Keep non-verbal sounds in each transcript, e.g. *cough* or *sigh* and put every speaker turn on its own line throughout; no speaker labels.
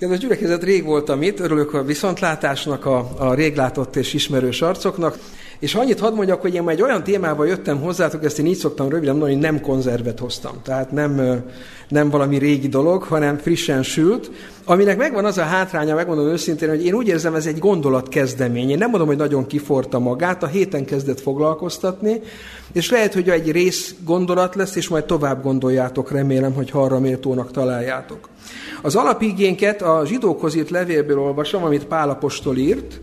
Kedves gyülekezet, rég voltam itt, örülök a viszontlátásnak, a, a réglátott és ismerős arcoknak, és annyit hadd mondjak, hogy én már egy olyan témával jöttem hozzátok, ezt én így szoktam röviden mondani, hogy nem konzervet hoztam. Tehát nem, nem valami régi dolog, hanem frissen sült, aminek megvan az a hátránya, megmondom őszintén, hogy én úgy érzem, ez egy gondolatkezdemény. Én nem mondom, hogy nagyon kiforta magát, a héten kezdett foglalkoztatni, és lehet, hogy egy rész gondolat lesz, és majd tovább gondoljátok, remélem, hogy arra méltónak találjátok. Az alapigénket a zsidókhoz írt levélből olvasom, amit Pálapostól írt,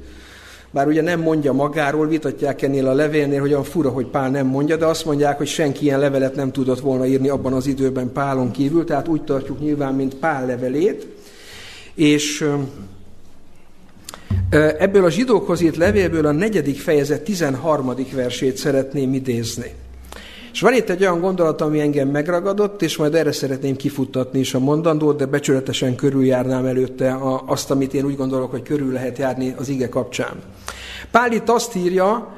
bár ugye nem mondja magáról, vitatják ennél a levélnél, hogy olyan fura, hogy Pál nem mondja, de azt mondják, hogy senki ilyen levelet nem tudott volna írni abban az időben Pálon kívül, tehát úgy tartjuk nyilván, mint Pál levelét. És ebből a zsidókhoz írt levélből a negyedik fejezet 13. versét szeretném idézni. És van itt egy olyan gondolat, ami engem megragadott, és majd erre szeretném kifuttatni is a mondandót, de becsületesen körüljárnám előtte azt, amit én úgy gondolok, hogy körül lehet járni az ige kapcsán. Pál itt azt írja,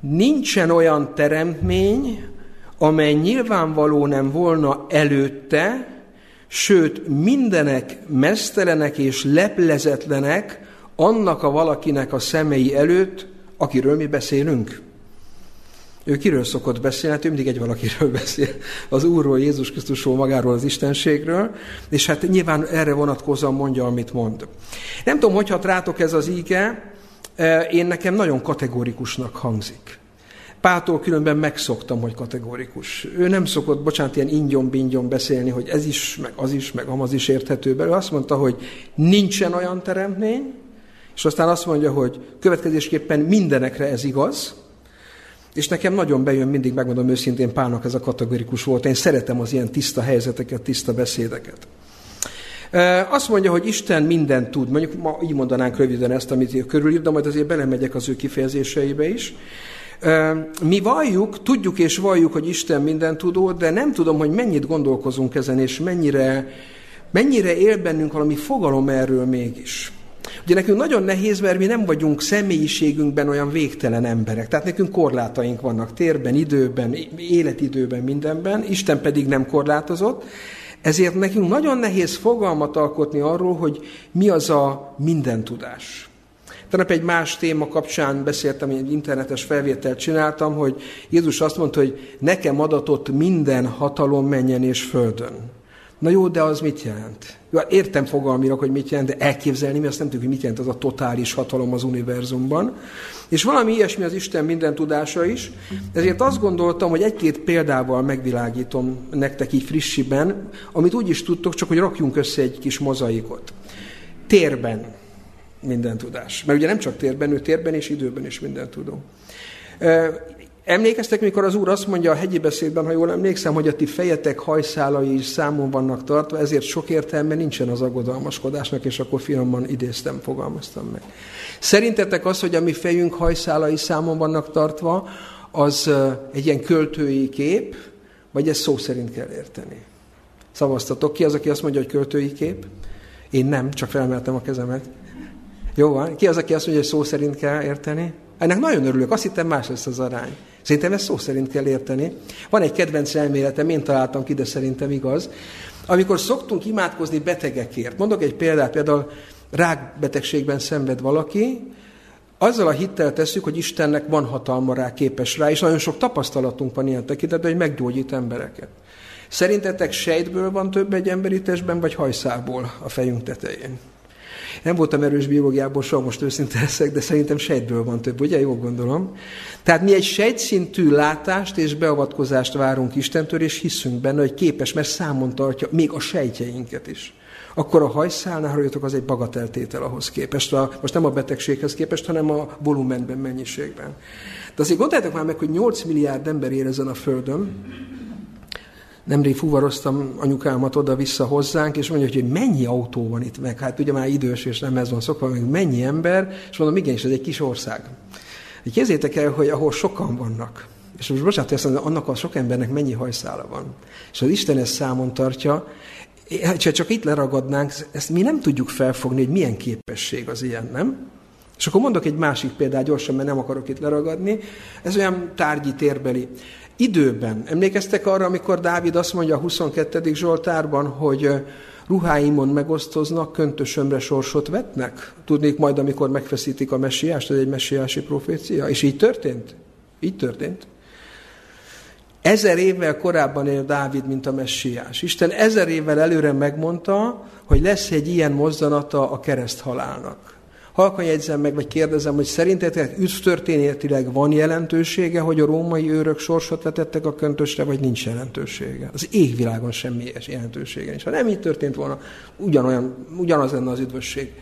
nincsen olyan teremtmény, amely nyilvánvaló nem volna előtte, sőt mindenek mesztelenek és leplezetlenek annak a valakinek a szemei előtt, akiről mi beszélünk. Ő kiről szokott beszélni? Hát ő mindig egy valakiről *laughs* beszél. Az Úrról, Jézus Krisztusról, magáról, az Istenségről, és hát nyilván erre vonatkozóan mondja, amit mond. Nem tudom, hogy hat rátok ez az íge, én nekem nagyon kategórikusnak hangzik. Pától különben megszoktam, hogy kategórikus. Ő nem szokott, bocsánat, ilyen ingyon-bingyon beszélni, hogy ez is, meg az is, meg amaz is érthető be. Ő azt mondta, hogy nincsen olyan teremtmény, és aztán azt mondja, hogy következésképpen mindenekre ez igaz, és nekem nagyon bejön, mindig megmondom őszintén, Pálnak ez a kategorikus volt. Én szeretem az ilyen tiszta helyzeteket, tiszta beszédeket. Azt mondja, hogy Isten mindent tud. Mondjuk ma így mondanánk röviden ezt, amit körülír, de majd azért belemegyek az ő kifejezéseibe is. Mi valljuk, tudjuk és valljuk, hogy Isten minden tudó, de nem tudom, hogy mennyit gondolkozunk ezen, és mennyire, mennyire él bennünk valami fogalom erről mégis. Ugye nekünk nagyon nehéz, mert mi nem vagyunk személyiségünkben olyan végtelen emberek. Tehát nekünk korlátaink vannak térben, időben, életidőben, mindenben, Isten pedig nem korlátozott. Ezért nekünk nagyon nehéz fogalmat alkotni arról, hogy mi az a minden tudás. Tegnap egy más téma kapcsán beszéltem, egy internetes felvételt csináltam, hogy Jézus azt mondta, hogy nekem adatott minden hatalom menjen és földön. Na jó, de az mit jelent? Jó, hát értem fogalmilag, hogy mit jelent, de elképzelni, mi azt nem tudjuk, hogy mit jelent az a totális hatalom az univerzumban. És valami ilyesmi az Isten minden tudása is. Ezért azt gondoltam, hogy egy-két példával megvilágítom nektek így frissiben, amit úgy is tudtok, csak hogy rakjunk össze egy kis mozaikot. Térben minden tudás. Mert ugye nem csak térben, ő térben és időben is minden tudó. Emlékeztek, mikor az Úr azt mondja a hegyi beszédben, ha jól emlékszem, hogy a ti fejetek hajszálai is számon vannak tartva, ezért sok értelme nincsen az aggodalmaskodásnak, és akkor finoman idéztem, fogalmaztam meg. Szerintetek az, hogy a mi fejünk hajszálai számon vannak tartva, az egy ilyen költői kép, vagy ezt szó szerint kell érteni? Szavaztatok ki az, aki azt mondja, hogy költői kép? Én nem, csak felmeltem a kezemet. Jó van. Ki az, aki azt mondja, hogy szó szerint kell érteni? Ennek nagyon örülök, azt hittem más lesz az arány. Szerintem ezt szó szerint kell érteni. Van egy kedvenc elméletem, én találtam ki, de szerintem igaz. Amikor szoktunk imádkozni betegekért, mondok egy példát, például rákbetegségben szenved valaki, azzal a hittel tesszük, hogy Istennek van hatalma rá, képes rá, és nagyon sok tapasztalatunk van ilyen tekintetben, hogy meggyógyít embereket. Szerintetek sejtből van több egy emberi testben, vagy hajszából a fejünk tetején? Nem voltam erős biológiából, soha most őszinte leszek, de szerintem sejtből van több, ugye? Jól gondolom. Tehát mi egy sejtszintű látást és beavatkozást várunk Istentől, és hiszünk benne, hogy képes, mert számon tartja még a sejtjeinket is. Akkor a hajszálnál, ha jöttök, az egy bagateltétel ahhoz képest. A, most nem a betegséghez képest, hanem a volumenben, mennyiségben. De azért gondoljátok már meg, hogy 8 milliárd ember él ezen a Földön, Nemrég fuvaroztam anyukámat oda-vissza hozzánk, és mondja, hogy mennyi autó van itt meg. Hát ugye már idős, és nem ez van szokva, meg mennyi ember, és mondom, igenis, ez egy kis ország. Kézzétek el, hogy ahol sokan vannak, és most bocsánat, azt mondom, annak a sok embernek mennyi hajszála van. És az Isten ezt számon tartja, ha csak itt leragadnánk, ezt mi nem tudjuk felfogni, hogy milyen képesség az ilyen, nem? És akkor mondok egy másik példát gyorsan, mert nem akarok itt leragadni. Ez olyan tárgyi térbeli. Időben. Emlékeztek arra, amikor Dávid azt mondja a 22. Zsoltárban, hogy ruháimon megosztoznak, köntösömre sorsot vetnek? Tudnék majd, amikor megfeszítik a messiást, ez egy messiási profécia. És így történt? Így történt. Ezer évvel korábban él Dávid, mint a messiás. Isten ezer évvel előre megmondta, hogy lesz egy ilyen mozzanata a kereszt halálnak. Halkan jegyzem meg, vagy kérdezem, hogy szerintetek üdvtörténetileg van jelentősége, hogy a római őrök sorsot vetettek a köntösre, vagy nincs jelentősége? Az égvilágon semmi jelentősége nincs. Ha nem így történt volna, ugyanolyan, ugyanaz lenne az üdvösség.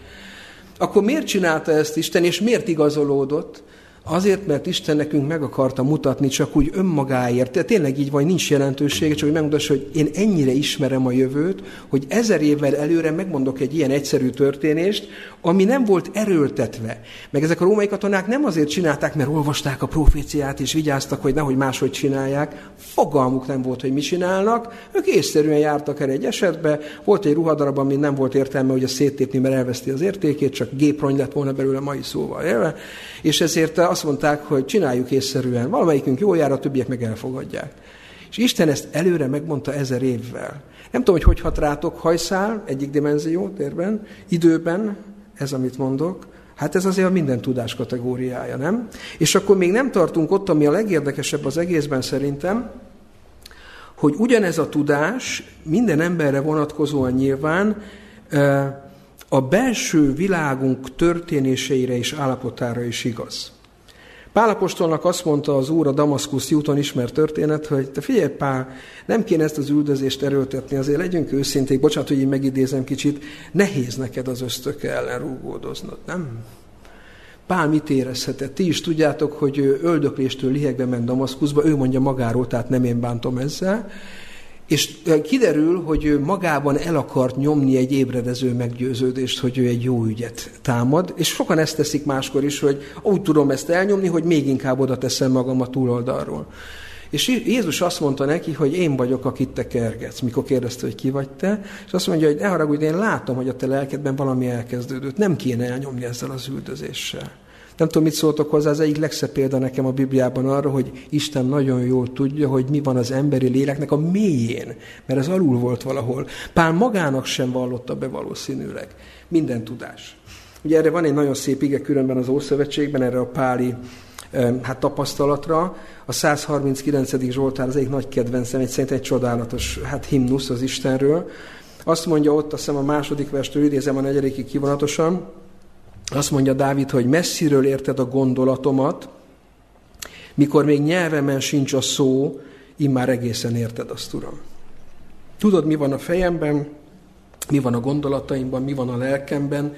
Akkor miért csinálta ezt Isten, és miért igazolódott? Azért, mert Isten nekünk meg akarta mutatni csak úgy önmagáért. Tehát tényleg így van, nincs jelentősége, csak hogy megmutassa, hogy én ennyire ismerem a jövőt, hogy ezer évvel előre megmondok egy ilyen egyszerű történést, ami nem volt erőltetve. Meg ezek a római katonák nem azért csinálták, mert olvasták a proféciát, és vigyáztak, hogy nehogy máshogy csinálják. Fogalmuk nem volt, hogy mit csinálnak. Ők észszerűen jártak el egy esetbe. Volt egy ruhadarab, ami nem volt értelme, hogy a széttépni, mert elveszti az értékét, csak géprony lett volna belőle mai szóval élve. És ezért azt mondták, hogy csináljuk észszerűen. Valamelyikünk jól jár, a többiek meg elfogadják. És Isten ezt előre megmondta ezer évvel. Nem tudom, hogy hogy hat rátok hajszál, egyik dimenzió térben, időben, ez, amit mondok, Hát ez azért a minden tudás kategóriája, nem? És akkor még nem tartunk ott, ami a legérdekesebb az egészben szerintem, hogy ugyanez a tudás minden emberre vonatkozóan nyilván a belső világunk történéseire és állapotára is igaz. Pálapostolnak azt mondta az úr a Damaszkusz úton ismert történet, hogy te figyelj Pál, nem kéne ezt az üldözést erőltetni, azért legyünk őszinték, bocsánat, hogy én megidézem kicsit, nehéz neked az ösztöke ellen rúgódoznod, nem? Pál mit érezhetett? Ti is tudjátok, hogy ő öldökléstől lihegbe ment Damaszkuszba, ő mondja magáról, tehát nem én bántom ezzel, és kiderül, hogy ő magában el akart nyomni egy ébredező meggyőződést, hogy ő egy jó ügyet támad, és sokan ezt teszik máskor is, hogy úgy tudom ezt elnyomni, hogy még inkább oda teszem magam a túloldalról. És Jézus azt mondta neki, hogy én vagyok, akit te kergetsz, mikor kérdezte, hogy ki vagy te, és azt mondja, hogy ne haragudj, én látom, hogy a te lelkedben valami elkezdődött, nem kéne elnyomni ezzel az üldözéssel. Nem tudom, mit szóltok hozzá, az egyik legszebb példa nekem a Bibliában arra, hogy Isten nagyon jól tudja, hogy mi van az emberi léleknek a mélyén, mert ez alul volt valahol. Pál magának sem vallotta be valószínűleg. Minden tudás. Ugye erre van egy nagyon szép ige különben az Ószövetségben, erre a páli hát tapasztalatra. A 139. Zsoltár az egyik nagy kedvencem, egy szerint egy csodálatos hát himnusz az Istenről. Azt mondja ott, azt hiszem a második verstől idézem a negyedikig kivonatosan, azt mondja Dávid, hogy messziről érted a gondolatomat, mikor még nyelvemen sincs a szó, immár egészen érted azt, Uram. Tudod, mi van a fejemben, mi van a gondolataimban, mi van a lelkemben.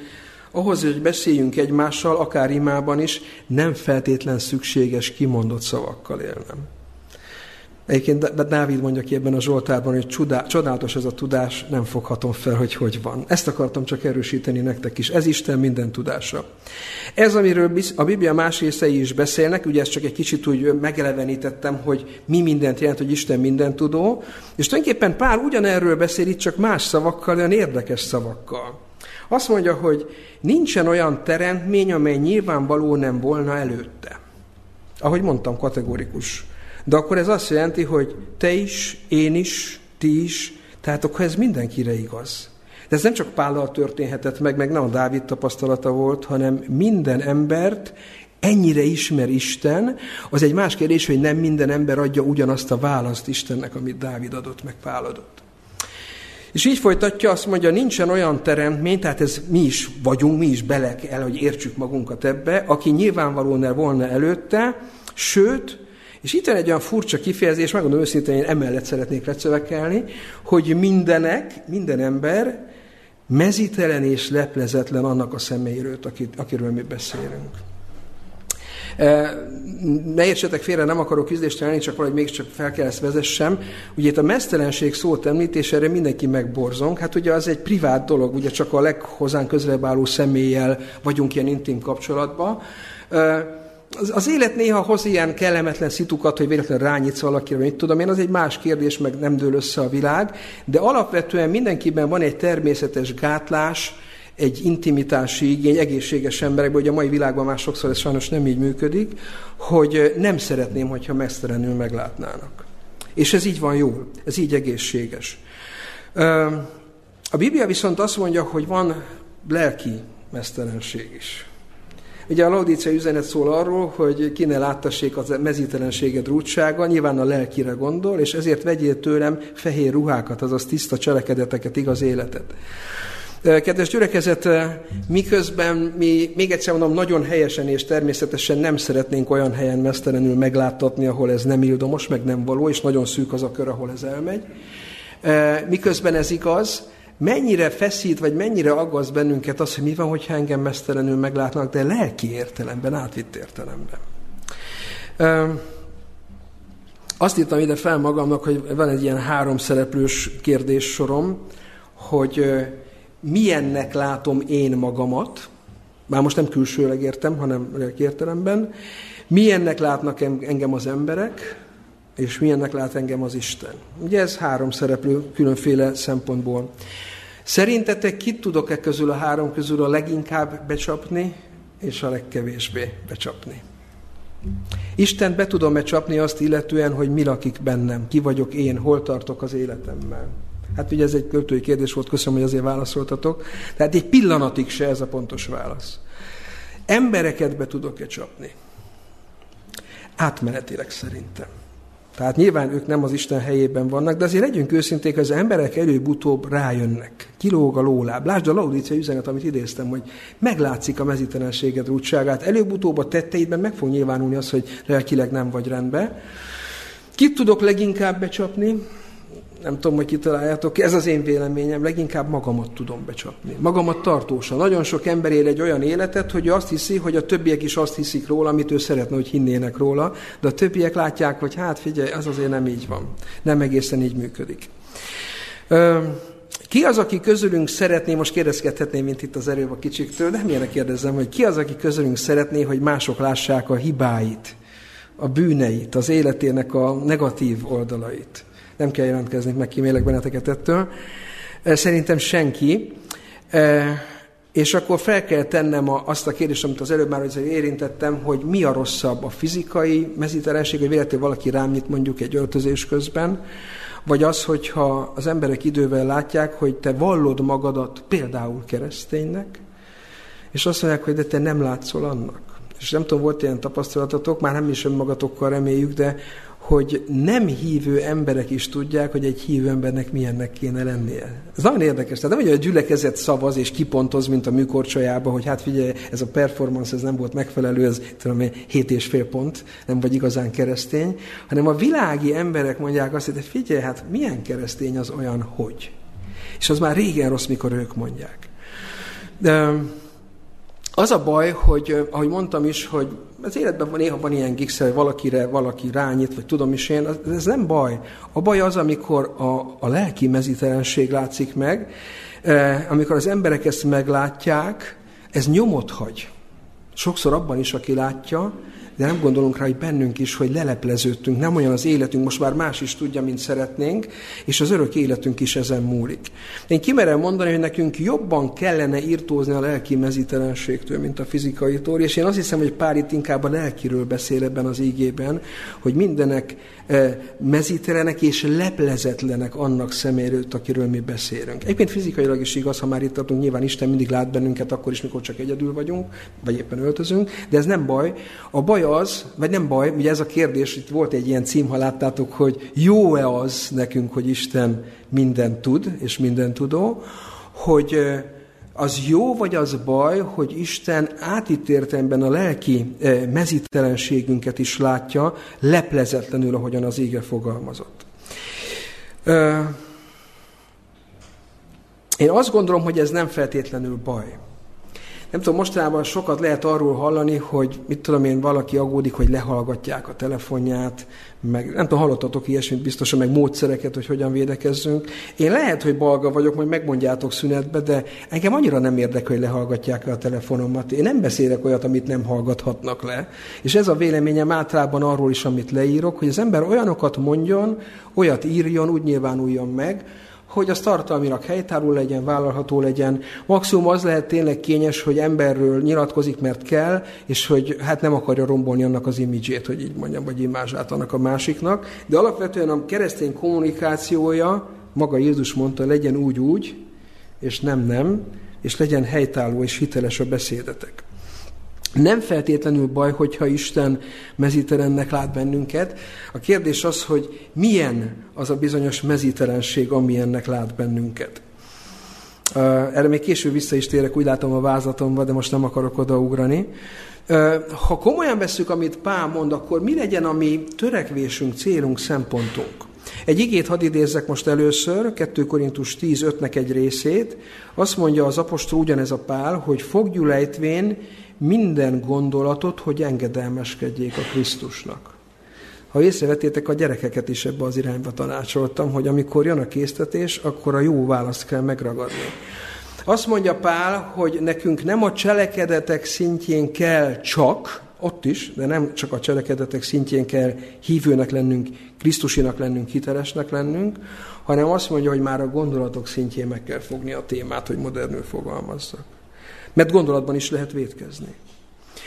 Ahhoz, hogy beszéljünk egymással, akár imában is, nem feltétlen szükséges kimondott szavakkal élnem. Egyébként Dávid mondja ki ebben a Zsoltárban, hogy csodá, csodálatos ez a tudás, nem foghatom fel, hogy hogy van. Ezt akartam csak erősíteni nektek is. Ez Isten minden tudása. Ez, amiről a Biblia más részei is beszélnek, ugye ezt csak egy kicsit úgy megelevenítettem, hogy mi mindent jelent, hogy Isten minden tudó, és tulajdonképpen pár ugyanerről beszél itt, csak más szavakkal, olyan érdekes szavakkal. Azt mondja, hogy nincsen olyan teremtmény, amely nyilvánvaló nem volna előtte. Ahogy mondtam, kategorikus de akkor ez azt jelenti, hogy te is, én is, ti is, tehát akkor ez mindenkire igaz. De ez nem csak Pállal történhetett meg, meg nem a Dávid tapasztalata volt, hanem minden embert ennyire ismer Isten, az egy más kérdés, hogy nem minden ember adja ugyanazt a választ Istennek, amit Dávid adott, meg Pál adott. És így folytatja, azt mondja, nincsen olyan teremtmény, tehát ez mi is vagyunk, mi is belek el, hogy értsük magunkat ebbe, aki nyilvánvalóan volna előtte, sőt, és itt van egy olyan furcsa kifejezés, megmondom őszintén, én emellett szeretnék lecövekelni, hogy mindenek, minden ember mezitelen és leplezetlen annak a személyről, akit, akiről mi beszélünk. Ne értsetek félre, nem akarok küzdést tenni, csak valahogy mégiscsak fel kell ezt vezessem. Ugye itt a mesztelenség szót említésére mindenki megborzong. Hát ugye az egy privát dolog, ugye csak a leghozán közelebb álló személlyel vagyunk ilyen intim kapcsolatban. Az, az élet néha hoz ilyen kellemetlen szitukat, hogy véletlenül rányítsz valakire, mit tudom én, az egy más kérdés, meg nem dől össze a világ, de alapvetően mindenkiben van egy természetes gátlás, egy intimitási igény egészséges emberekben, hogy a mai világban már sokszor ez sajnos nem így működik, hogy nem szeretném, hogyha mesztelenül meglátnának. És ez így van jól, ez így egészséges. A Biblia viszont azt mondja, hogy van lelki mesztelenség is. Ugye a Laudícia üzenet szól arról, hogy ki ne láttassék az mezítelenséged rútsága, nyilván a lelkire gondol, és ezért vegyél tőlem fehér ruhákat, azaz tiszta cselekedeteket, igaz életet. Kedves gyülekezet, miközben mi, még egyszer mondom, nagyon helyesen és természetesen nem szeretnénk olyan helyen mesztelenül megláttatni, ahol ez nem ildomos, meg nem való, és nagyon szűk az a kör, ahol ez elmegy. Miközben ez igaz, mennyire feszít, vagy mennyire aggaszt bennünket az, hogy mi van, hogyha engem mesztelenül meglátnak, de lelki értelemben, átvitt értelemben. Azt írtam ide fel magamnak, hogy van egy ilyen három szereplős kérdéssorom, hogy milyennek látom én magamat, már most nem külsőleg értem, hanem lelki értelemben, milyennek látnak engem az emberek, és milyennek lát engem az Isten. Ugye ez három szereplő különféle szempontból. Szerintetek kit tudok-e közül a három közül a leginkább becsapni, és a legkevésbé becsapni? Isten be tudom-e csapni azt illetően, hogy mi lakik bennem, ki vagyok én, hol tartok az életemmel? Hát ugye ez egy költői kérdés volt, köszönöm, hogy azért válaszoltatok. Tehát egy pillanatig se ez a pontos válasz. Embereket be tudok-e csapni? Átmenetileg szerintem. Tehát nyilván ők nem az Isten helyében vannak, de azért legyünk őszinték, az emberek előbb-utóbb rájönnek. Kilóg a lóláb. Lásd a Laudícia üzenet, amit idéztem, hogy meglátszik a mezítelenséged rútságát. Előbb-utóbb a tetteidben meg fog nyilvánulni az, hogy lelkileg nem vagy rendben. Kit tudok leginkább becsapni? Nem tudom, hogy kitaláljátok, ez az én véleményem, leginkább magamat tudom becsapni. Magamat tartósan. Nagyon sok ember él egy olyan életet, hogy azt hiszi, hogy a többiek is azt hiszik róla, amit ő szeretne, hogy hinnének róla, de a többiek látják, hogy hát figyelj, az azért nem így van. Nem egészen így működik. Ki az, aki közülünk szeretné, most kérdezkedhetném, mint itt az erőbb a kicsiktől, de milyenek kérdezem, hogy ki az, aki közülünk szeretné, hogy mások lássák a hibáit, a bűneit, az életének a negatív oldalait nem kell jelentkezni, meg kímélek benneteket ettől. Szerintem senki. És akkor fel kell tennem azt a kérdést, amit az előbb már érintettem, hogy mi a rosszabb, a fizikai mezítelenség, hogy véletlenül valaki rám nyit mondjuk egy öltözés közben, vagy az, hogyha az emberek idővel látják, hogy te vallod magadat például kereszténynek, és azt mondják, hogy de te nem látszol annak. És nem tudom, volt ilyen tapasztalatotok, már nem is önmagatokkal reméljük, de hogy nem hívő emberek is tudják, hogy egy hívő embernek milyennek kéne lennie. Ez nagyon érdekes. Tehát nem, hogy a gyülekezet szavaz és kipontoz, mint a műkorcsolyába, hogy hát figyelj, ez a performance ez nem volt megfelelő, ez tudom én, hét és fél pont, nem vagy igazán keresztény, hanem a világi emberek mondják azt, hogy figyelj, hát milyen keresztény az olyan, hogy. És az már régen rossz, mikor ők mondják. De, az a baj, hogy ahogy mondtam is, hogy az életben van, néha van ilyen gigszer, valakire valaki rányít, vagy tudom is én, ez nem baj. A baj az, amikor a, a lelki mezítelenség látszik meg, eh, amikor az emberek ezt meglátják, ez nyomot hagy. Sokszor abban is, aki látja, de nem gondolunk rá, hogy bennünk is, hogy lelepleződtünk, nem olyan az életünk, most már más is tudja, mint szeretnénk, és az örök életünk is ezen múlik. Én kimerem mondani, hogy nekünk jobban kellene írtózni a lelki mezítelenségtől, mint a fizikaitól, és én azt hiszem, hogy pár itt inkább a lelkiről beszél ebben az ígében, hogy mindenek eh, mezítelenek és leplezetlenek annak személőt, akiről mi beszélünk. Egyébként fizikailag is igaz, ha már itt tartunk, nyilván Isten mindig lát bennünket, akkor is, mikor csak egyedül vagyunk, vagy éppen öltözünk, de ez nem baj. A baj az, vagy nem baj, ugye ez a kérdés, itt volt egy ilyen cím, ha láttátok, hogy jó-e az nekünk, hogy Isten mindent tud, és minden tudó, hogy az jó vagy az baj, hogy Isten átítértemben a lelki mezítelenségünket is látja, leplezetlenül, ahogyan az ége fogalmazott. Én azt gondolom, hogy ez nem feltétlenül baj. Nem tudom, mostanában sokat lehet arról hallani, hogy mit tudom én, valaki aggódik, hogy lehallgatják a telefonját, meg nem tudom, hallottatok ilyesmit biztosan, meg módszereket, hogy hogyan védekezzünk. Én lehet, hogy balga vagyok, majd megmondjátok szünetbe, de engem annyira nem érdekel, hogy lehallgatják a telefonomat. Én nem beszélek olyat, amit nem hallgathatnak le. És ez a véleményem általában arról is, amit leírok, hogy az ember olyanokat mondjon, olyat írjon, úgy nyilvánuljon meg, hogy az tartalmilag helytálló legyen, vállalható legyen. Maximum az lehet tényleg kényes, hogy emberről nyilatkozik, mert kell, és hogy hát nem akarja rombolni annak az imidzsét, hogy így mondjam, vagy imázsát annak a másiknak. De alapvetően a keresztény kommunikációja, maga Jézus mondta, legyen úgy-úgy, és nem nem, és legyen helytálló és hiteles a beszédetek. Nem feltétlenül baj, hogyha Isten mezítelennek lát bennünket. A kérdés az, hogy milyen az a bizonyos mezítelenség, amilyennek lát bennünket. Erre még később vissza is térek, úgy látom a vázatomba, de most nem akarok odaugrani. Ha komolyan veszük, amit Pál mond, akkor mi legyen a mi törekvésünk, célunk, szempontunk? Egy igét hadd idézzek most először, 2 Korintus 10, 5-nek egy részét. Azt mondja az apostol ugyanez a Pál, hogy foggyulejtvén minden gondolatot, hogy engedelmeskedjék a Krisztusnak. Ha észrevettétek, a gyerekeket is ebbe az irányba tanácsoltam, hogy amikor jön a késztetés, akkor a jó választ kell megragadni. Azt mondja Pál, hogy nekünk nem a cselekedetek szintjén kell csak, ott is, de nem csak a cselekedetek szintjén kell hívőnek lennünk, Krisztusinak lennünk, hitelesnek lennünk, hanem azt mondja, hogy már a gondolatok szintjén meg kell fogni a témát, hogy modernül fogalmazzak. Mert gondolatban is lehet vétkezni.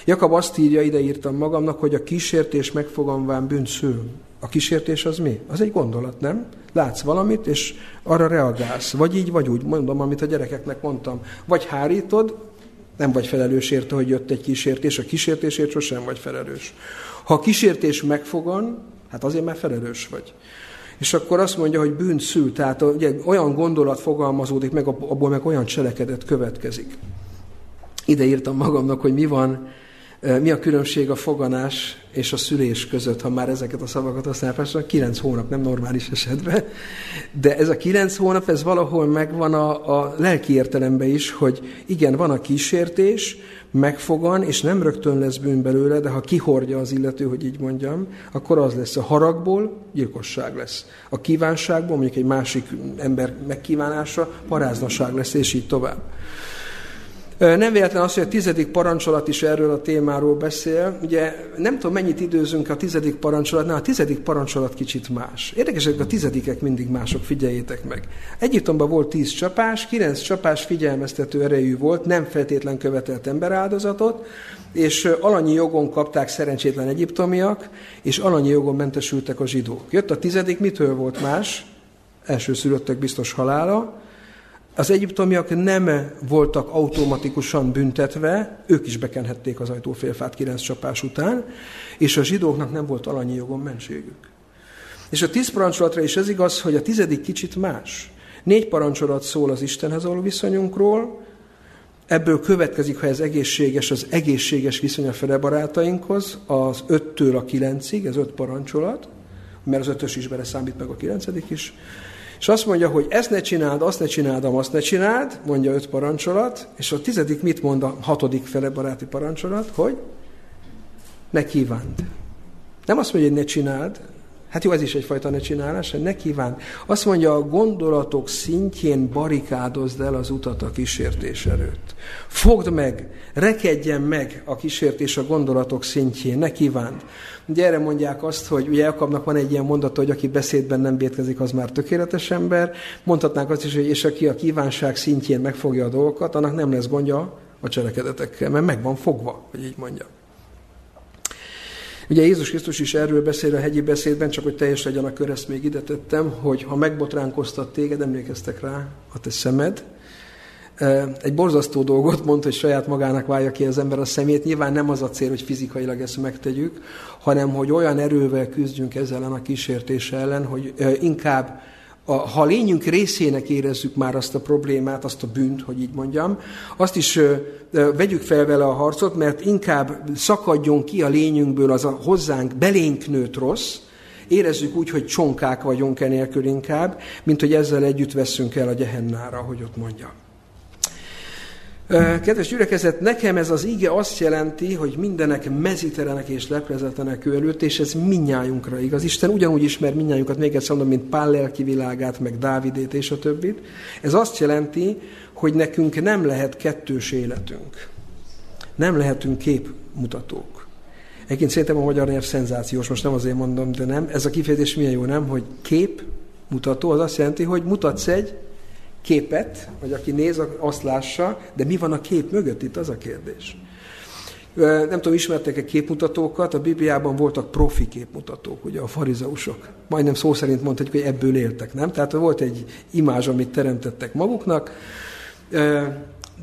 Jakab azt írja, ide írtam magamnak, hogy a kísértés megfogalmván bűnt szül. A kísértés az mi? Az egy gondolat, nem? Látsz valamit, és arra reagálsz. Vagy így, vagy úgy. Mondom, amit a gyerekeknek mondtam. Vagy hárítod, nem vagy felelős érte, hogy jött egy kísértés. A kísértésért sosem vagy felelős. Ha a kísértés megfogan, hát azért már felelős vagy. És akkor azt mondja, hogy bűn szül, tehát ugye, olyan gondolat fogalmazódik meg, abból meg olyan cselekedet következik. Ide írtam magamnak, hogy mi van mi a különbség a foganás és a szülés között, ha már ezeket a szavakat használják? Kilenc hónap, nem normális esetben, de ez a kilenc hónap, ez valahol megvan a, a lelki értelemben is, hogy igen, van a kísértés, megfogan, és nem rögtön lesz bűn belőle, de ha kihordja az illető, hogy így mondjam, akkor az lesz a haragból, gyilkosság lesz. A kívánságból, mondjuk egy másik ember megkívánása, paráznaság lesz, és így tovább. Nem véletlen az, hogy a tizedik parancsolat is erről a témáról beszél. Ugye nem tudom, mennyit időzünk a tizedik parancsolatnál, a tizedik parancsolat kicsit más. Érdekesek, a tizedikek mindig mások, figyeljétek meg. Egyiptomban volt tíz csapás, kilenc csapás figyelmeztető erejű volt, nem feltétlen követelt emberáldozatot, és alanyi jogon kapták szerencsétlen egyiptomiak, és alanyi jogon mentesültek a zsidók. Jött a tizedik, mitől volt más? Elsőszülöttek biztos halála, az egyiptomiak nem voltak automatikusan büntetve, ők is bekenhették az ajtófélfát kilenc csapás után, és a zsidóknak nem volt alanyi jogon mentségük. És a tíz parancsolatra is ez igaz, hogy a tizedik kicsit más. Négy parancsolat szól az Istenhez való viszonyunkról, ebből következik, ha ez egészséges, az egészséges viszony a fele barátainkhoz, az öttől a kilencig, ez öt parancsolat, mert az ötös is bele számít meg a kilencedik is. És azt mondja, hogy ezt ne csináld, azt ne csináld, azt ne csináld, mondja öt parancsolat, és a tizedik mit mond a hatodik fele baráti parancsolat, hogy ne kívánd. Nem azt mondja, hogy ne csináld, Hát jó, ez is egyfajta ne csinálás, ne kívánd. Azt mondja, a gondolatok szintjén barikádozd el az utat a kísértés előtt. Fogd meg, rekedjen meg a kísértés a gondolatok szintjén, ne kívánd. Ugye erre mondják azt, hogy ugye Jakabnak van egy ilyen mondata, hogy aki beszédben nem vétkezik, az már tökéletes ember. Mondhatnánk azt is, hogy és aki a kívánság szintjén megfogja a dolgokat, annak nem lesz gondja a cselekedetekkel, mert meg van fogva, hogy így mondjam. Ugye Jézus Krisztus is erről beszél a hegyi beszédben, csak hogy teljes legyen a kör, ezt még ide tettem, hogy ha megbotránkoztat téged, emlékeztek rá, a te szemed, egy borzasztó dolgot mond, hogy saját magának válja ki az ember a szemét. Nyilván nem az a cél, hogy fizikailag ezt megtegyük, hanem hogy olyan erővel küzdjünk ezzel a kísértés ellen, hogy inkább a, ha a lényünk részének érezzük már azt a problémát, azt a bűnt, hogy így mondjam, azt is ö, ö, vegyük fel vele a harcot, mert inkább szakadjon ki a lényünkből az a hozzánk belénk nőtt rossz, érezzük úgy, hogy csonkák vagyunk enélkül inkább, mint hogy ezzel együtt veszünk el a gyehennára, hogy ott mondjam. Kedves gyülekezet, nekem ez az ige azt jelenti, hogy mindenek mezitelenek és leprezetlenek ő előtt, és ez minnyájunkra igaz. Isten ugyanúgy ismer minnyájunkat, még egyszer mondom, mint Pál lelki világát, meg Dávidét és a többit. Ez azt jelenti, hogy nekünk nem lehet kettős életünk. Nem lehetünk képmutatók. Egyébként szerintem a magyar nyelv szenzációs, most nem azért mondom, de nem. Ez a kifejezés milyen jó, nem? Hogy képmutató, az azt jelenti, hogy mutatsz egy képet, vagy aki néz, azt lássa, de mi van a kép mögött itt, az a kérdés. Nem tudom, ismertek-e képmutatókat, a Bibliában voltak profi képmutatók, ugye a farizeusok. Majdnem szó szerint mondhatjuk, hogy ebből éltek, nem? Tehát volt egy imázs, amit teremtettek maguknak,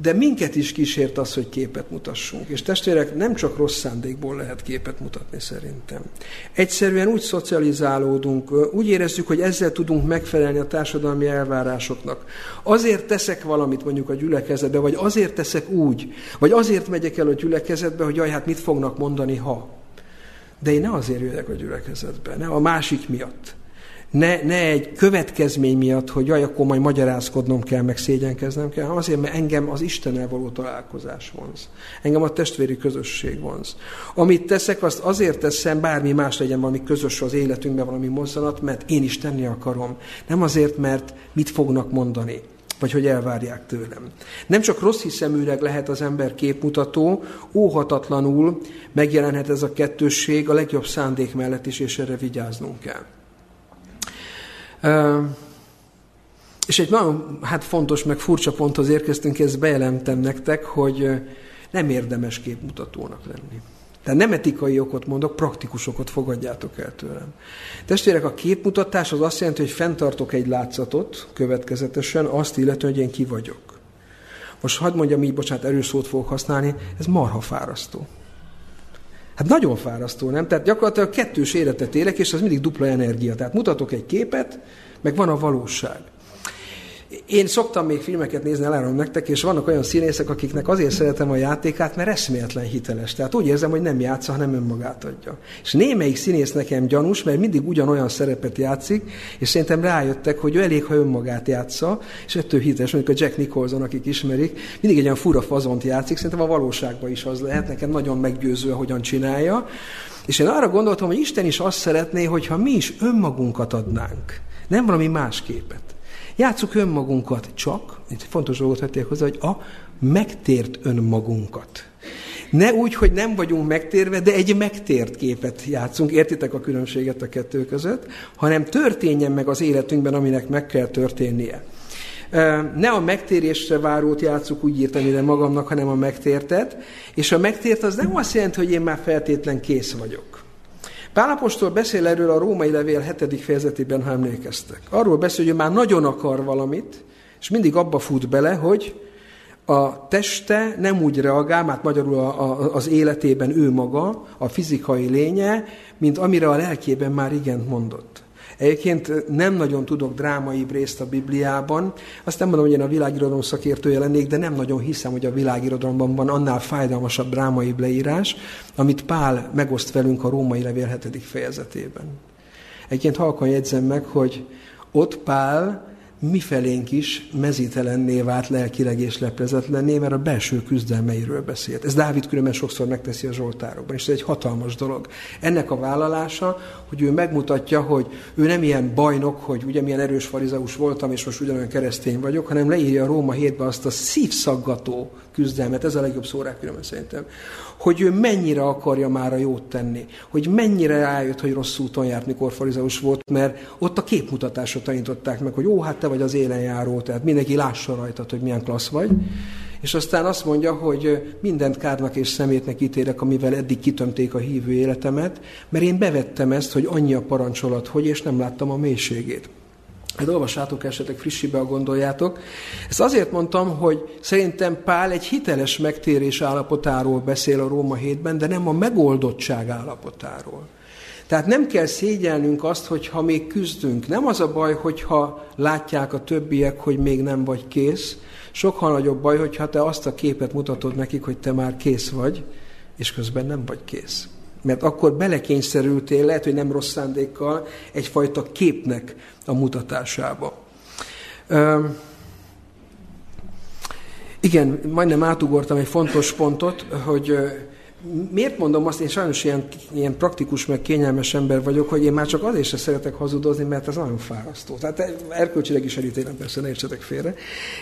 de minket is kísért az, hogy képet mutassunk. És testvérek, nem csak rossz szándékból lehet képet mutatni szerintem. Egyszerűen úgy szocializálódunk, úgy érezzük, hogy ezzel tudunk megfelelni a társadalmi elvárásoknak. Azért teszek valamit mondjuk a gyülekezetbe, vagy azért teszek úgy, vagy azért megyek el a gyülekezetbe, hogy jaj, hát mit fognak mondani, ha. De én ne azért jöjjek a gyülekezetbe, ne a másik miatt ne, ne egy következmény miatt, hogy jaj, akkor majd magyarázkodnom kell, meg szégyenkeznem kell, hanem azért, mert engem az Istennel való találkozás vonz. Engem a testvéri közösség vonz. Amit teszek, azt azért teszem, bármi más legyen valami közös az életünkben, valami mozzanat, mert én is tenni akarom. Nem azért, mert mit fognak mondani vagy hogy elvárják tőlem. Nem csak rossz hiszeműleg lehet az ember képmutató, óhatatlanul megjelenhet ez a kettősség a legjobb szándék mellett is, és erre vigyáznunk kell. És egy nagyon hát fontos, meg furcsa ponthoz érkeztünk, ezt bejelentem nektek, hogy nem érdemes képmutatónak lenni. Tehát nem etikai okot mondok, praktikus okot fogadjátok el tőlem. Testvérek, a képmutatás az azt jelenti, hogy fenntartok egy látszatot következetesen, azt illetően, hogy én ki vagyok. Most hagyd mondjam így, bocsánat, erős szót fogok használni, ez marha fárasztó. Hát nagyon fárasztó, nem? Tehát gyakorlatilag kettős életet élek, és az mindig dupla energia. Tehát mutatok egy képet, meg van a valóság. Én szoktam még filmeket nézni, elárulom nektek, és vannak olyan színészek, akiknek azért szeretem a játékát, mert eszméletlen hiteles. Tehát úgy érzem, hogy nem játsza, hanem önmagát adja. És némelyik színész nekem gyanús, mert mindig ugyanolyan szerepet játszik, és szerintem rájöttek, hogy ő elég, ha önmagát játsza, és ettől hiteles, mondjuk a Jack Nicholson, akik ismerik, mindig egy olyan fura fazont játszik, szerintem a valóságban is az lehet, nekem nagyon meggyőző, hogyan csinálja. És én arra gondoltam, hogy Isten is azt szeretné, hogyha mi is önmagunkat adnánk, nem valami más képet. Játsszuk önmagunkat csak, egy fontos dolgot vették hozzá, hogy a megtért önmagunkat. Ne úgy, hogy nem vagyunk megtérve, de egy megtért képet játszunk, értitek a különbséget a kettő között, hanem történjen meg az életünkben, aminek meg kell történnie. Ne a megtérésre várót játszuk, úgy írtam ide magamnak, hanem a megtértet, és a megtért az nem azt jelenti, hogy én már feltétlen kész vagyok. Pálapostól beszél erről a római levél hetedik fejezetében, ha emlékeztek. Arról beszél, hogy ő már nagyon akar valamit, és mindig abba fut bele, hogy a teste nem úgy reagál, mert magyarul a, a, az életében ő maga, a fizikai lénye, mint amire a lelkében már igent mondott. Egyébként nem nagyon tudok drámai részt a Bibliában. Azt nem mondom, hogy én a világirodalom szakértője lennék, de nem nagyon hiszem, hogy a világirodalomban van annál fájdalmasabb drámai leírás, amit Pál megoszt velünk a római levél 7. fejezetében. Egyébként halkan jegyzem meg, hogy ott Pál mifelénk is mezítelenné vált lelkileg és leplezetlenné, mert a belső küzdelmeiről beszélt. Ez Dávid különben sokszor megteszi a Zsoltárokban, és ez egy hatalmas dolog. Ennek a vállalása, hogy ő megmutatja, hogy ő nem ilyen bajnok, hogy ugye milyen erős farizeus voltam, és most ugyanolyan keresztény vagyok, hanem leírja a Róma hétbe azt a szívszaggató küzdelmet, ez a legjobb szórák különben szerintem, hogy ő mennyire akarja már a jót tenni, hogy mennyire rájött, hogy rossz úton járt, mikor farizeus volt, mert ott a képmutatásra tanították meg, hogy ó, hát te vagy az élen járó, tehát mindenki lássa rajtad, hogy milyen klassz vagy. És aztán azt mondja, hogy mindent kárnak és szemétnek ítélek, amivel eddig kitömték a hívő életemet, mert én bevettem ezt, hogy annyi a parancsolat, hogy, és nem láttam a mélységét. Hát olvassátok esetleg frissibe, a gondoljátok. Ezt azért mondtam, hogy szerintem Pál egy hiteles megtérés állapotáról beszél a Róma hétben, de nem a megoldottság állapotáról. Tehát nem kell szégyelnünk azt, hogyha még küzdünk. Nem az a baj, hogyha látják a többiek, hogy még nem vagy kész. Sokkal nagyobb baj, hogyha te azt a képet mutatod nekik, hogy te már kész vagy, és közben nem vagy kész. Mert akkor belekényszerültél, lehet, hogy nem rossz szándékkal, egyfajta képnek a mutatásába. Ö, igen, majdnem átugortam egy fontos pontot, hogy miért mondom azt, én sajnos ilyen, ilyen praktikus, meg kényelmes ember vagyok, hogy én már csak azért sem szeretek hazudozni, mert ez nagyon fárasztó. Tehát erkölcsileg is elítélem, persze, ne értsetek félre.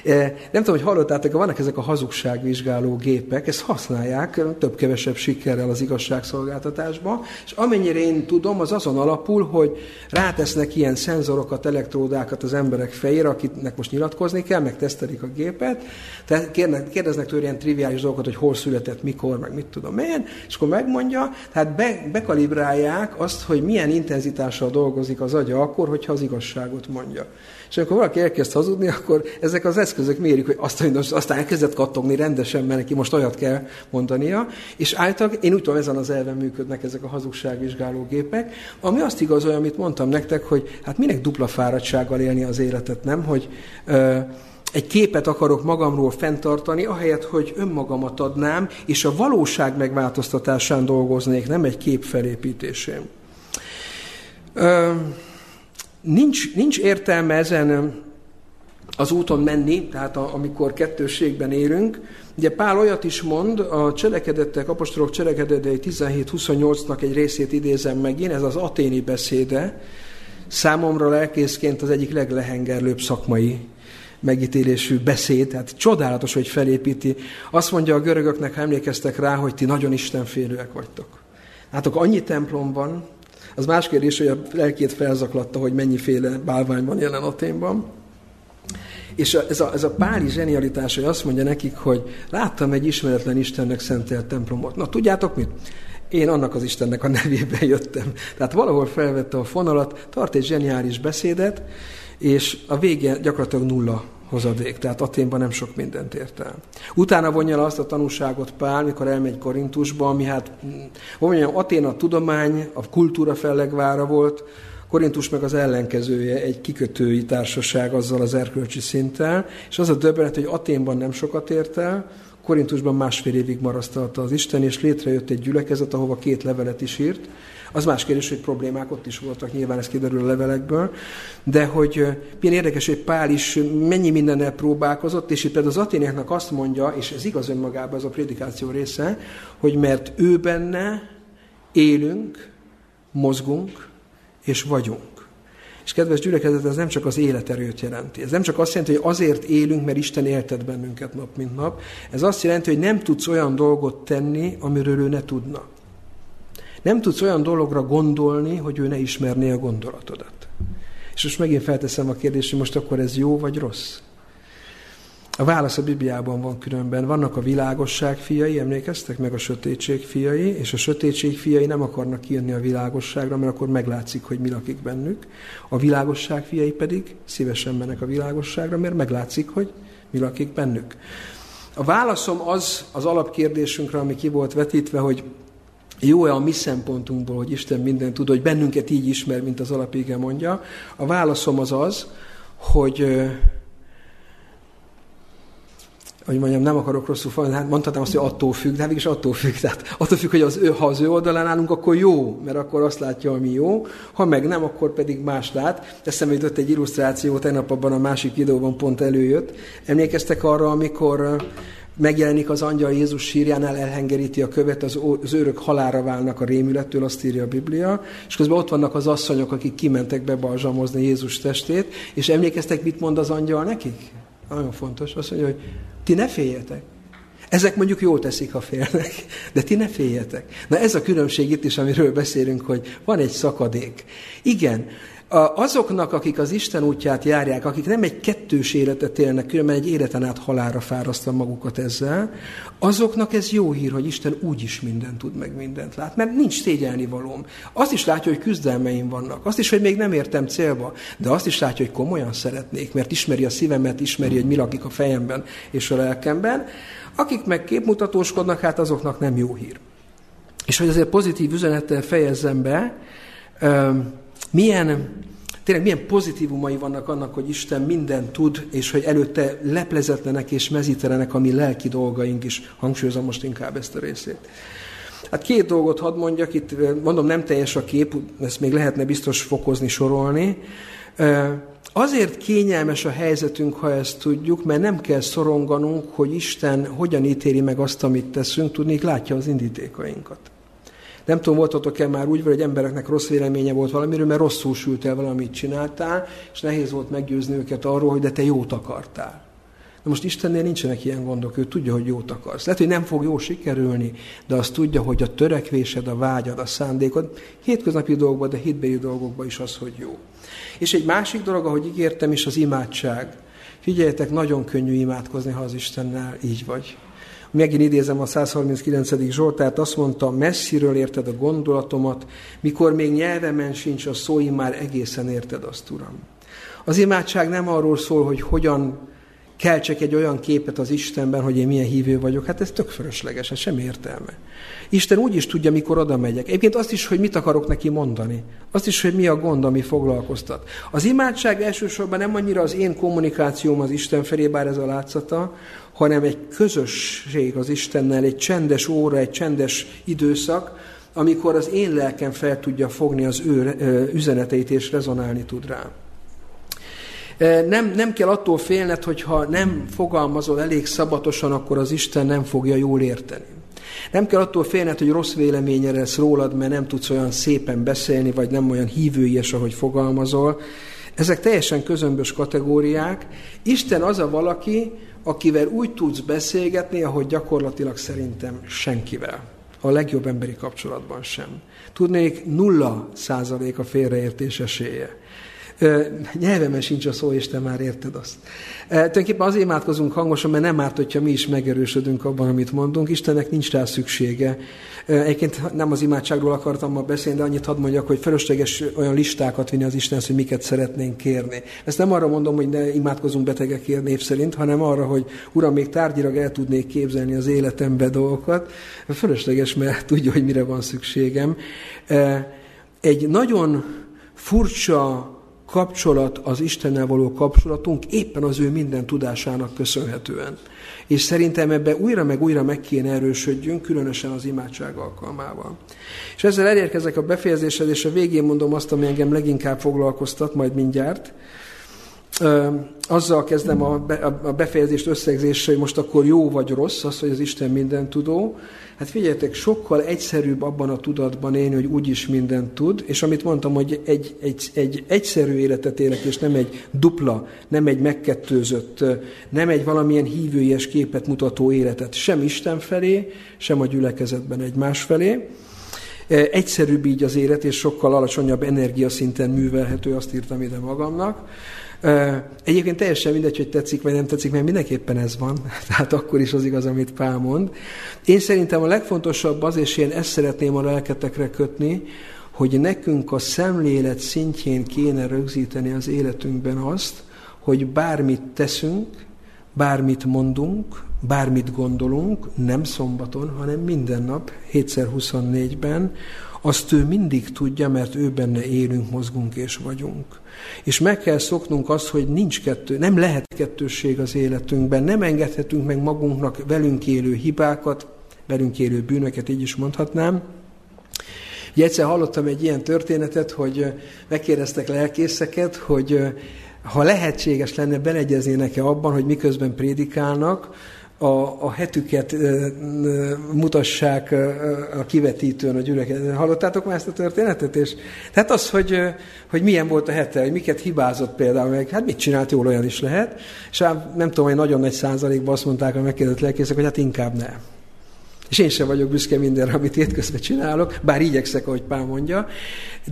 E, nem tudom, hogy hallottátok, vannak ezek a hazugságvizsgáló gépek, ezt használják több-kevesebb sikerrel az igazságszolgáltatásba, és amennyire én tudom, az azon alapul, hogy rátesznek ilyen szenzorokat, elektródákat az emberek fejére, akiknek most nyilatkozni kell, meg tesztelik a gépet, tehát kérdeznek tőle ilyen triviális dolgokat, hogy hol született, mikor, meg mit tudom én, helyen, és akkor megmondja, tehát be, bekalibrálják azt, hogy milyen intenzitással dolgozik az agya akkor, hogyha az igazságot mondja. És amikor valaki elkezd hazudni, akkor ezek az eszközök mérik, hogy azt, aztán elkezdett kattogni rendesen, mert neki most olyat kell mondania. És általában én úgy tudom, ezen az elven működnek ezek a hazugságvizsgáló gépek, ami azt igazolja, amit mondtam nektek, hogy hát minek dupla fáradtsággal élni az életet, nem? Hogy ö, egy képet akarok magamról fenntartani, ahelyett, hogy önmagamat adnám, és a valóság megváltoztatásán dolgoznék, nem egy kép felépítésén. Nincs, nincs értelme ezen az úton menni, tehát a, amikor kettőségben élünk. Ugye Pál olyat is mond, a cselekedettek, apostolok cselekedetei 17-28-nak egy részét idézem meg én, ez az aténi beszéde, számomra lelkészként az egyik leglehengerlőbb szakmai megítélésű beszéd, tehát csodálatos, hogy felépíti. Azt mondja a görögöknek, ha emlékeztek rá, hogy ti nagyon istenfélőek vagytok. Hát akkor annyi templom van, az más kérdés, hogy a lelkét felzaklatta, hogy mennyiféle bálvány van jelen Aténban. És ez a, ez a páli zsenialitás, hogy azt mondja nekik, hogy láttam egy ismeretlen Istennek szentelt templomot. Na tudjátok mit? Én annak az Istennek a *laughs* nevében jöttem. Tehát valahol felvette a fonalat, tart egy zseniális beszédet, és a vége gyakorlatilag nulla hozadék, tehát Aténban nem sok mindent ért el. Utána vonja le azt a tanúságot Pál, mikor elmegy Korintusba, ami hát, hogy mondjam, Atén a tudomány, a kultúra fellegvára volt, Korintus meg az ellenkezője, egy kikötői társaság azzal az erkölcsi szinttel, és az a döbbenet, hogy Aténban nem sokat ért el, Korintusban másfél évig marasztalta az Isten, és létrejött egy gyülekezet, ahova két levelet is írt, az más kérdés, hogy problémák ott is voltak, nyilván ez kiderül a levelekből, de hogy milyen érdekes, hogy Pál is mennyi mindennel próbálkozott, és itt például az aténiaknak azt mondja, és ez igaz önmagában, ez a prédikáció része, hogy mert ő benne élünk, mozgunk és vagyunk. És kedves gyülekezet, ez nem csak az életerőt jelenti. Ez nem csak azt jelenti, hogy azért élünk, mert Isten éltet bennünket nap, mint nap. Ez azt jelenti, hogy nem tudsz olyan dolgot tenni, amiről ő ne tudna. Nem tudsz olyan dologra gondolni, hogy ő ne ismerné a gondolatodat. És most megint felteszem a kérdést, hogy most akkor ez jó vagy rossz? A válasz a Bibliában van különben. Vannak a világosság fiai, emlékeztek meg a sötétség fiai, és a sötétség fiai nem akarnak kijönni a világosságra, mert akkor meglátszik, hogy mi lakik bennük. A világosság fiai pedig szívesen mennek a világosságra, mert meglátszik, hogy mi lakik bennük. A válaszom az az alapkérdésünkre, ami ki volt vetítve, hogy jó-e a mi szempontunkból, hogy Isten mindent tud, hogy bennünket így ismer, mint az alapége mondja. A válaszom az az, hogy hogy mondjam, nem akarok rosszul falni, hát mondhatnám azt, hogy attól függ, de hát is attól függ. Tehát attól függ, hogy az ő, ha az ő oldalán állunk, akkor jó, mert akkor azt látja, ami jó, ha meg nem, akkor pedig más lát. Eszembe jutott egy illusztráció, tegnap abban a másik videóban pont előjött. Emlékeztek arra, amikor megjelenik az angyal Jézus sírjánál, elhengeríti a követ, az, az őrök halára válnak a rémülettől, azt írja a Biblia, és közben ott vannak az asszonyok, akik kimentek bebalzsamozni Jézus testét, és emlékeztek, mit mond az angyal nekik? Nagyon fontos. Azt mondja, hogy ti ne féljetek. Ezek mondjuk jól teszik, ha félnek, de ti ne féljetek. Na ez a különbség itt is, amiről beszélünk, hogy van egy szakadék. Igen, azoknak, akik az Isten útját járják, akik nem egy kettős életet élnek, különben egy életen át halára fárasztva magukat ezzel, azoknak ez jó hír, hogy Isten úgy is mindent tud, meg mindent lát, mert nincs szégyelni valóm. Azt is látja, hogy küzdelmeim vannak, azt is, hogy még nem értem célba, de azt is látja, hogy komolyan szeretnék, mert ismeri a szívemet, ismeri, hogy mi lakik a fejemben és a lelkemben. Akik meg képmutatóskodnak, hát azoknak nem jó hír. És hogy azért pozitív üzenettel fejezzem be, milyen, tényleg milyen pozitívumai vannak annak, hogy Isten minden tud, és hogy előtte leplezetlenek és mezítelenek a mi lelki dolgaink is. Hangsúlyozom most inkább ezt a részét. Hát két dolgot hadd mondjak, itt mondom nem teljes a kép, ezt még lehetne biztos fokozni, sorolni. Azért kényelmes a helyzetünk, ha ezt tudjuk, mert nem kell szoronganunk, hogy Isten hogyan ítéli meg azt, amit teszünk, tudni, látja az indítékainkat. Nem tudom, voltatok-e már úgy, hogy embereknek rossz véleménye volt valamiről, mert rosszul sült el valamit csináltál, és nehéz volt meggyőzni őket arról, hogy de te jót akartál. Na most Istennél nincsenek ilyen gondok, ő tudja, hogy jót akarsz. Lehet, hogy nem fog jó sikerülni, de azt tudja, hogy a törekvésed, a vágyad, a szándékod, hétköznapi dolgokban, de hitbeli dolgokban is az, hogy jó. És egy másik dolog, ahogy ígértem is, az imádság. Figyeljetek, nagyon könnyű imádkozni, ha az Istennel így vagy. Megint idézem a 139. Zsoltárt, azt mondta, messziről érted a gondolatomat, mikor még nyelvemen sincs a szó, már egészen érted azt, Uram. Az imádság nem arról szól, hogy hogyan keltsek egy olyan képet az Istenben, hogy én milyen hívő vagyok. Hát ez tök fölösleges, ez sem értelme. Isten úgy is tudja, mikor oda megyek. Egyébként azt is, hogy mit akarok neki mondani. Azt is, hogy mi a gond, ami foglalkoztat. Az imádság elsősorban nem annyira az én kommunikációm az Isten felé, bár ez a látszata, hanem egy közösség az Istennel, egy csendes óra, egy csendes időszak, amikor az én lelkem fel tudja fogni az ő üzeneteit és rezonálni tud rá. Nem, nem kell attól félned, hogyha nem fogalmazol elég szabatosan, akkor az Isten nem fogja jól érteni. Nem kell attól félned, hogy rossz véleménye lesz rólad, mert nem tudsz olyan szépen beszélni, vagy nem olyan hívőies, ahogy fogalmazol. Ezek teljesen közömbös kategóriák. Isten az a valaki, akivel úgy tudsz beszélgetni, ahogy gyakorlatilag szerintem senkivel. A legjobb emberi kapcsolatban sem. Tudnék, nulla százalék a félreértés esélye. Nyelvemen sincs a szó, és te már érted azt. Tulajdonképpen azért imádkozunk hangosan, mert nem árt, hogyha mi is megerősödünk abban, amit mondunk. Istennek nincs rá szüksége. Egyébként nem az imádságról akartam ma beszélni, de annyit hadd mondjak, hogy felesleges olyan listákat vinni az Istenhez, hogy miket szeretnénk kérni. Ezt nem arra mondom, hogy ne imádkozunk betegekért név szerint, hanem arra, hogy Uram, még tárgyilag el tudnék képzelni az életembe dolgokat. Fölösleges, mert tudja, hogy mire van szükségem. Egy nagyon furcsa kapcsolat, az Istennel való kapcsolatunk éppen az ő minden tudásának köszönhetően. És szerintem ebbe újra meg újra meg kéne erősödjünk, különösen az imádság alkalmával. És ezzel elérkezek a befejezéshez, és a végén mondom azt, ami engem leginkább foglalkoztat, majd mindjárt. Azzal kezdem a befejezést összegzéssel, hogy most akkor jó vagy rossz, az, hogy az Isten minden tudó. Hát figyeljetek, sokkal egyszerűbb abban a tudatban élni, hogy úgyis mindent tud, és amit mondtam, hogy egy, egy, egy egyszerű életet élek, és nem egy dupla, nem egy megkettőzött, nem egy valamilyen hívőies képet mutató életet, sem Isten felé, sem a gyülekezetben egymás felé. Egyszerűbb így az élet, és sokkal alacsonyabb energiaszinten művelhető, azt írtam ide magamnak. Egyébként teljesen mindegy, hogy tetszik vagy nem tetszik, mert mindenképpen ez van. *laughs* Tehát akkor is az igaz, amit Pál mond. Én szerintem a legfontosabb az, és én ezt szeretném a lelketekre kötni, hogy nekünk a szemlélet szintjén kéne rögzíteni az életünkben azt, hogy bármit teszünk, bármit mondunk, bármit gondolunk, nem szombaton, hanem minden nap, 7x24-ben, azt ő mindig tudja, mert ő benne élünk, mozgunk és vagyunk. És meg kell szoknunk azt, hogy nincs kettő, nem lehet kettősség az életünkben, nem engedhetünk meg magunknak velünk élő hibákat, velünk élő bűnöket, így is mondhatnám. Ugye egyszer hallottam egy ilyen történetet, hogy megkérdeztek lelkészeket, hogy ha lehetséges lenne, beleegyeznének-e abban, hogy miközben prédikálnak, a, a hetüket mutassák a kivetítőn a gyülekezet. Hallottátok már ezt a történetet? És, tehát az, hogy, hogy milyen volt a hete, hogy miket hibázott például, meg hát mit csinált jól, olyan is lehet. És hát nem tudom, hogy nagyon nagy százalékban azt mondták a megkérdezett lelkészek, hogy hát inkább nem. És én sem vagyok büszke mindenre, amit hétközben csinálok, bár igyekszek, ahogy Pál mondja.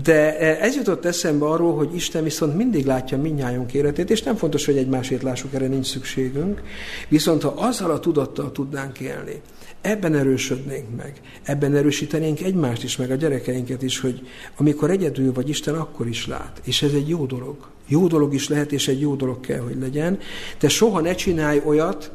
De e, ez jutott eszembe arról, hogy Isten viszont mindig látja minnyájunk életét, és nem fontos, hogy egymásét lássuk, erre nincs szükségünk. Viszont ha azzal a tudattal tudnánk élni, ebben erősödnénk meg, ebben erősítenénk egymást is, meg a gyerekeinket is, hogy amikor egyedül vagy, Isten akkor is lát. És ez egy jó dolog. Jó dolog is lehet, és egy jó dolog kell, hogy legyen. De soha ne csinálj olyat,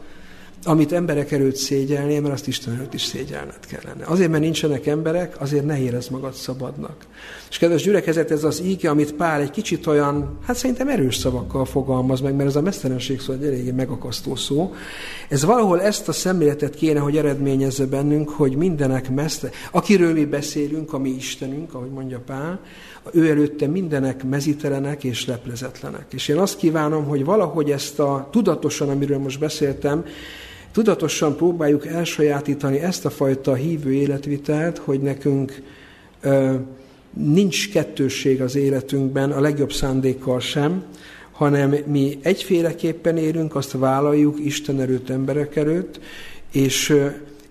amit emberek előtt szégyelni, mert azt Isten előtt is szégyelned kellene. Azért, mert nincsenek emberek, azért ne érezd magad szabadnak. És kedves gyülekezet, ez az íge, amit Pál egy kicsit olyan, hát szerintem erős szavakkal fogalmaz meg, mert ez a mesztelenség szó egy eléggé megakasztó szó. Ez valahol ezt a szemléletet kéne, hogy eredményezze bennünk, hogy mindenek meszte, akiről mi beszélünk, a mi Istenünk, ahogy mondja Pál, ő előtte mindenek mezitelenek és leplezetlenek. És én azt kívánom, hogy valahogy ezt a tudatosan, amiről most beszéltem, tudatosan próbáljuk elsajátítani ezt a fajta hívő életvitelt, hogy nekünk ö, nincs kettősség az életünkben, a legjobb szándékkal sem, hanem mi egyféleképpen élünk, azt vállaljuk Isten előtt, emberek előtt, és ö,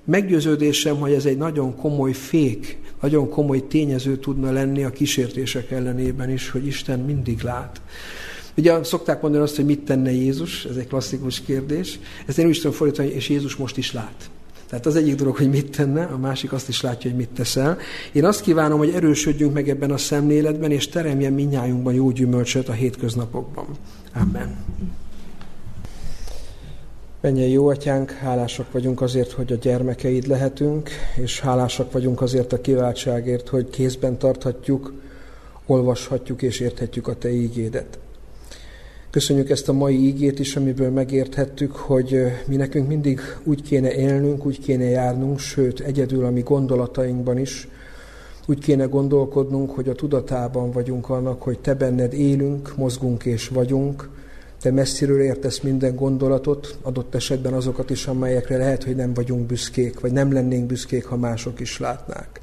meggyőződésem, hogy ez egy nagyon komoly fék, nagyon komoly tényező tudna lenni a kísértések ellenében is, hogy Isten mindig lát. Ugye szokták mondani azt, hogy mit tenne Jézus, ez egy klasszikus kérdés. Ezt én úgy tudom fordítani, és Jézus most is lát. Tehát az egyik dolog, hogy mit tenne, a másik azt is látja, hogy mit teszel. Én azt kívánom, hogy erősödjünk meg ebben a szemléletben, és teremjen minnyájunkban jó gyümölcsöt a hétköznapokban. Amen. Menjen jó atyánk, hálásak vagyunk azért, hogy a gyermekeid lehetünk, és hálásak vagyunk azért a kiváltságért, hogy kézben tarthatjuk, olvashatjuk és érthetjük a Te ígédet. Köszönjük ezt a mai ígét is, amiből megérthettük, hogy mi nekünk mindig úgy kéne élnünk, úgy kéne járnunk, sőt, egyedül a mi gondolatainkban is, úgy kéne gondolkodnunk, hogy a tudatában vagyunk annak, hogy Te benned élünk, mozgunk és vagyunk, Te messziről értesz minden gondolatot, adott esetben azokat is, amelyekre lehet, hogy nem vagyunk büszkék, vagy nem lennénk büszkék, ha mások is látnák.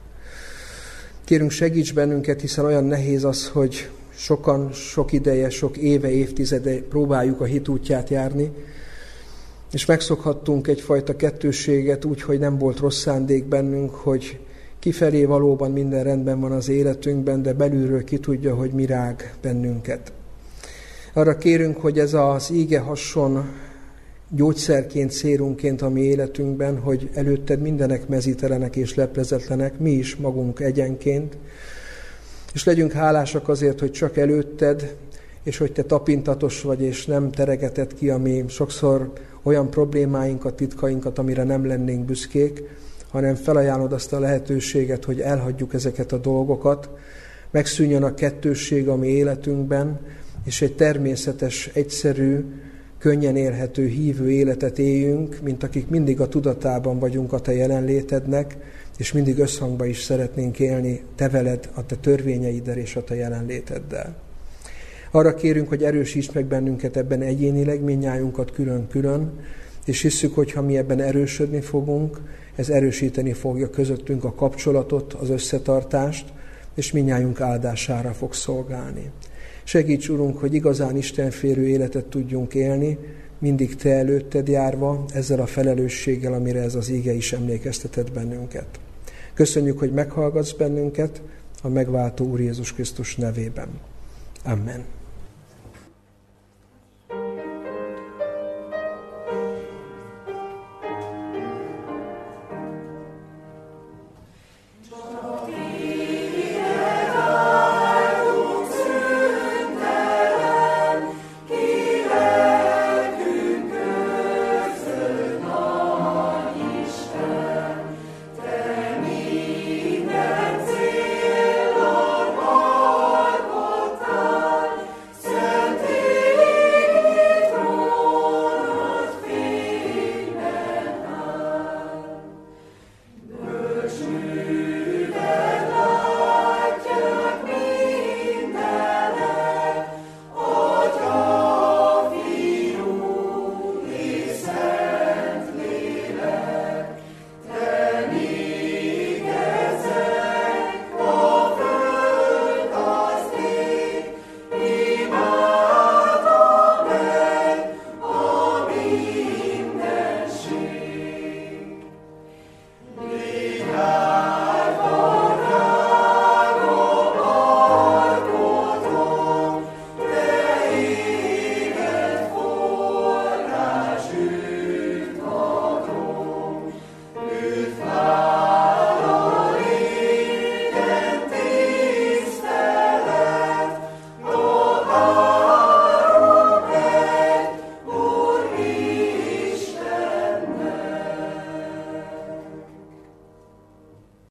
Kérünk, segíts bennünket, hiszen olyan nehéz az, hogy sokan, sok ideje, sok éve, évtizede próbáljuk a hit útját járni, és megszokhattunk egyfajta kettőséget úgy, hogy nem volt rossz szándék bennünk, hogy kifelé valóban minden rendben van az életünkben, de belülről ki tudja, hogy mi rág bennünket. Arra kérünk, hogy ez az íge hasson gyógyszerként, szérunként a mi életünkben, hogy előtted mindenek mezítelenek és leplezetlenek, mi is magunk egyenként, és legyünk hálásak azért, hogy csak előtted, és hogy te tapintatos vagy, és nem teregeted ki, ami sokszor olyan problémáinkat, titkainkat, amire nem lennénk büszkék, hanem felajánlod azt a lehetőséget, hogy elhagyjuk ezeket a dolgokat, megszűnjön a kettősség a mi életünkben, és egy természetes, egyszerű, könnyen élhető, hívő életet éljünk, mint akik mindig a tudatában vagyunk a Te jelenlétednek, és mindig összhangba is szeretnénk élni Te veled, a Te törvényeiddel és a Te jelenléteddel. Arra kérünk, hogy erősíts meg bennünket ebben egyénileg, minnyájunkat külön-külön, és hisszük, hogy ha mi ebben erősödni fogunk, ez erősíteni fogja közöttünk a kapcsolatot, az összetartást, és minnyájunk áldására fog szolgálni. Segíts, Urunk, hogy igazán Istenférő életet tudjunk élni, mindig Te előtted járva, ezzel a felelősséggel, amire ez az ége is emlékeztetett bennünket. Köszönjük, hogy meghallgatsz bennünket a megváltó Úr Jézus Krisztus nevében. Amen.